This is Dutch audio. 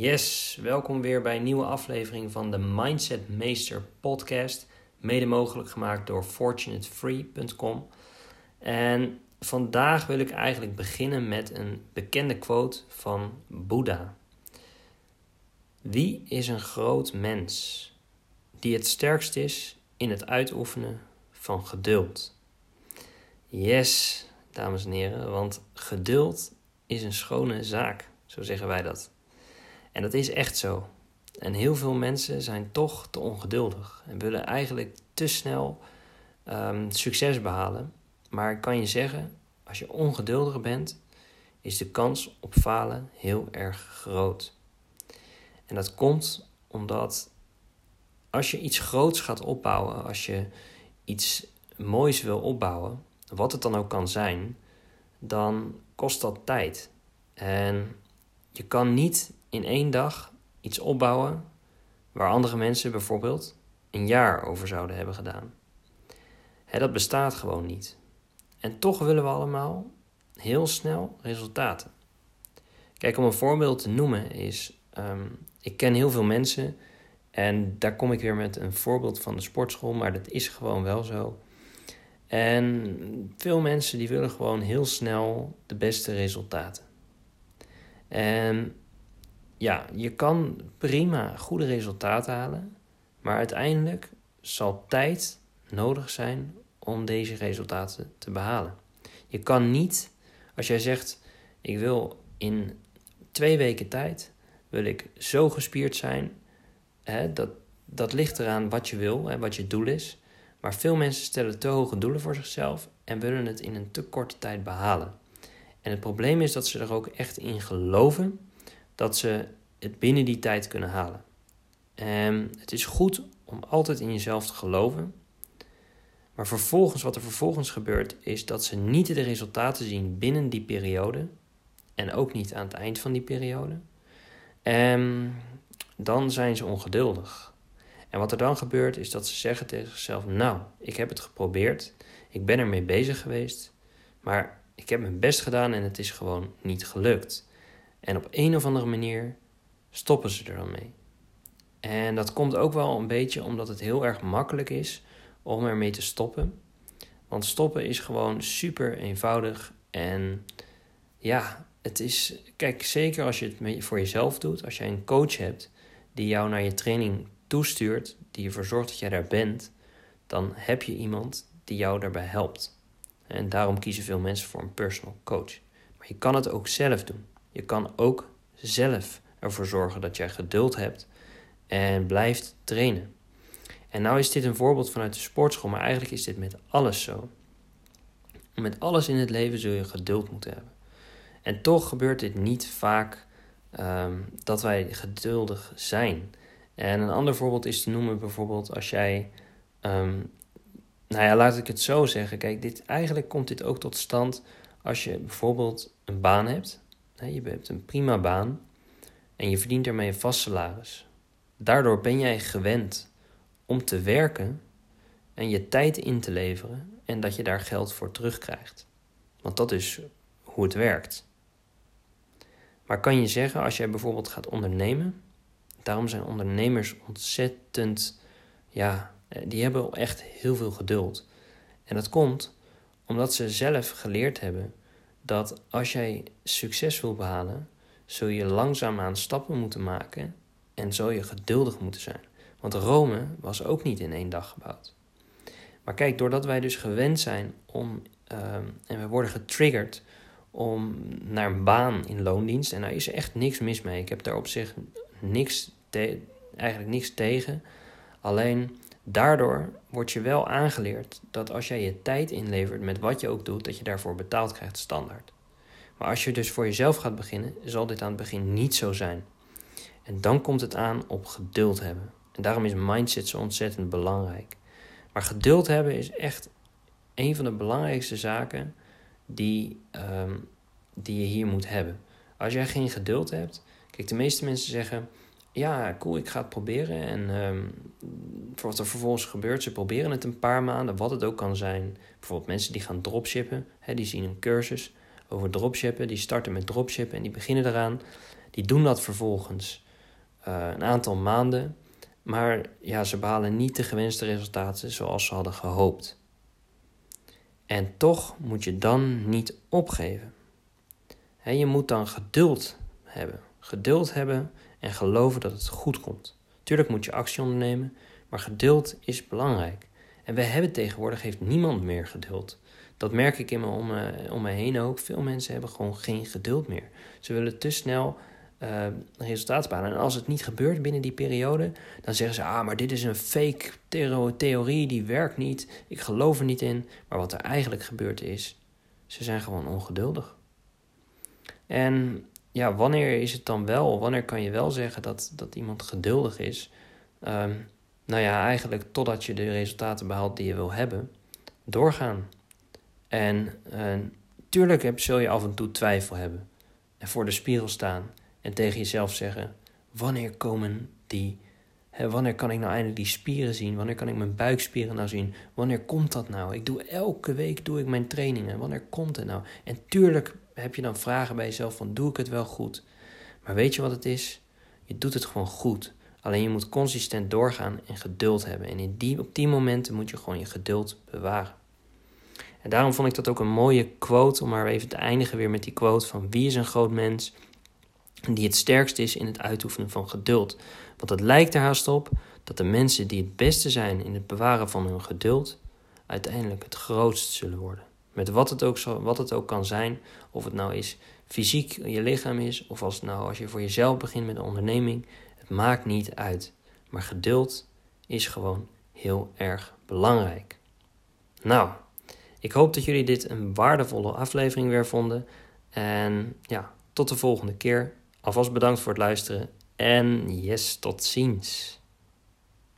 Yes, welkom weer bij een nieuwe aflevering van de Mindset Meester podcast, mede mogelijk gemaakt door fortunatefree.com. En vandaag wil ik eigenlijk beginnen met een bekende quote van Boeddha. Wie is een groot mens die het sterkst is in het uitoefenen van geduld? Yes, dames en heren, want geduld is een schone zaak, zo zeggen wij dat. En dat is echt zo. En heel veel mensen zijn toch te ongeduldig en willen eigenlijk te snel um, succes behalen. Maar ik kan je zeggen, als je ongeduldig bent, is de kans op falen heel erg groot. En dat komt omdat als je iets groots gaat opbouwen, als je iets moois wil opbouwen, wat het dan ook kan zijn, dan kost dat tijd. En je kan niet in één dag iets opbouwen waar andere mensen bijvoorbeeld een jaar over zouden hebben gedaan. dat bestaat gewoon niet. En toch willen we allemaal heel snel resultaten. Kijk, om een voorbeeld te noemen is, ehm, ik ken heel veel mensen en daar kom ik weer met een voorbeeld van de sportschool, maar dat is gewoon wel zo. En veel mensen die willen gewoon heel snel de beste resultaten. En ja, je kan prima goede resultaten halen, maar uiteindelijk zal tijd nodig zijn om deze resultaten te behalen. Je kan niet, als jij zegt, ik wil in twee weken tijd, wil ik zo gespierd zijn, hè, dat, dat ligt eraan wat je wil, hè, wat je doel is. Maar veel mensen stellen te hoge doelen voor zichzelf en willen het in een te korte tijd behalen. En het probleem is dat ze er ook echt in geloven dat ze het binnen die tijd kunnen halen. En het is goed om altijd in jezelf te geloven. Maar vervolgens, wat er vervolgens gebeurt, is dat ze niet de resultaten zien binnen die periode. En ook niet aan het eind van die periode. En dan zijn ze ongeduldig. En wat er dan gebeurt, is dat ze zeggen tegen zichzelf: Nou, ik heb het geprobeerd. Ik ben ermee bezig geweest. Maar ik heb mijn best gedaan en het is gewoon niet gelukt. En op een of andere manier stoppen ze er dan mee. En dat komt ook wel een beetje omdat het heel erg makkelijk is om ermee te stoppen. Want stoppen is gewoon super eenvoudig. En ja, het is. Kijk, zeker als je het voor jezelf doet. Als jij een coach hebt die jou naar je training toestuurt. Die ervoor zorgt dat jij daar bent. Dan heb je iemand die jou daarbij helpt. En daarom kiezen veel mensen voor een personal coach. Maar je kan het ook zelf doen. Je kan ook zelf ervoor zorgen dat jij geduld hebt en blijft trainen. En nou is dit een voorbeeld vanuit de sportschool, maar eigenlijk is dit met alles zo. Met alles in het leven zul je geduld moeten hebben. En toch gebeurt dit niet vaak ehm, dat wij geduldig zijn. En een ander voorbeeld is te noemen bijvoorbeeld als jij, um, nou ja, laat ik het zo zeggen. Kijk, dit, eigenlijk komt dit ook tot stand als je bijvoorbeeld een baan hebt. Je hebt een prima baan en je verdient ermee een vast salaris. Daardoor ben jij gewend om te werken en je tijd in te leveren en dat je daar geld voor terugkrijgt. Want dat is hoe het werkt. Maar kan je zeggen, als jij bijvoorbeeld gaat ondernemen, daarom zijn ondernemers ontzettend, ja, die hebben echt heel veel geduld. En dat komt omdat ze zelf geleerd hebben dat als jij succes wil behalen, zul je langzaamaan stappen moeten maken en zul je geduldig moeten zijn. Want Rome was ook niet in één dag gebouwd. Maar kijk, doordat wij dus gewend zijn om, ehm, en we worden getriggerd om naar een baan in loondienst, en daar is echt niks mis mee. Ik heb daar op zich niks eigenlijk niks tegen. Alleen daardoor word je wel aangeleerd dat als jij je tijd inlevert met wat je ook doet, dat je daarvoor betaald krijgt standaard. Maar als je dus voor jezelf gaat beginnen, zal dit aan het begin niet zo zijn. En dan komt het aan op geduld hebben. En daarom is mindset zo ontzettend belangrijk. Maar geduld hebben is echt een van de belangrijkste zaken die, um, die je hier moet hebben. Als jij geen geduld hebt, kijk, de meeste mensen zeggen: Ja, cool, ik ga het proberen. En um, wat er vervolgens gebeurt, ze proberen het een paar maanden, wat het ook kan zijn. Bijvoorbeeld mensen die gaan dropshippen, hè, die zien een cursus over dropshippen. Die starten met dropshippen en die beginnen eraan. Die doen dat vervolgens eh, een aantal maanden, maar ja, ze behalen niet de gewenste resultaten zoals ze hadden gehoopt. En toch moet je dan niet opgeven. je moet dan geduld hebben. Geduld hebben en geloven dat het goed komt. Tuurlijk moet je actie ondernemen, maar geduld is belangrijk. En we hebben tegenwoordig heeft niemand meer geduld. Dat merk ik in me om, me, om me heen ook. Veel mensen hebben gewoon geen geduld meer. Ze willen te snel uh, resultaten behalen. En als het niet gebeurt binnen die periode, dan zeggen ze: Ah, maar dit is een fake theorie, die werkt niet. Ik geloof er niet in. Maar wat er eigenlijk gebeurd is, ze zijn gewoon ongeduldig. En ja, wanneer is het dan wel? Wanneer kan je wel zeggen dat, dat iemand geduldig is? Um, nou ja, eigenlijk totdat je de resultaten behaalt die je wil hebben, doorgaan. En uh, tuurlijk heb, zul je af en toe twijfel hebben. En voor de spiegel staan en tegen jezelf zeggen: wanneer komen die? Wanneer kan ik nou eindelijk die spieren zien? Wanneer kan ik mijn buikspieren nou zien? Wanneer komt dat nou? Ik doe elke week doe ik mijn trainingen. Wanneer komt het nou? En tuurlijk heb je dan vragen bij jezelf van doe ik het wel goed? Maar weet je wat het is? Je doet het gewoon goed. Alleen je moet consistent doorgaan en geduld hebben. En in die, op die momenten moet je gewoon je geduld bewaren. En daarom vond ik dat ook een mooie quote, om maar even te eindigen weer met die quote van wie is een groot mens die het sterkst is in het uitoefenen van geduld. Want het lijkt er haast op dat de mensen die het beste zijn in het bewaren van hun geduld, uiteindelijk het grootst zullen worden. Met wat het ook, zo, wat het ook kan zijn, of het nou is fysiek je lichaam is, of als, het nou, als je voor jezelf begint met een onderneming, het maakt niet uit. Maar geduld is gewoon heel erg belangrijk. Nou, ik hoop dat jullie dit een waardevolle aflevering weer vonden. En ja, tot de volgende keer. Alvast bedankt voor het luisteren. En yes, tot ziens.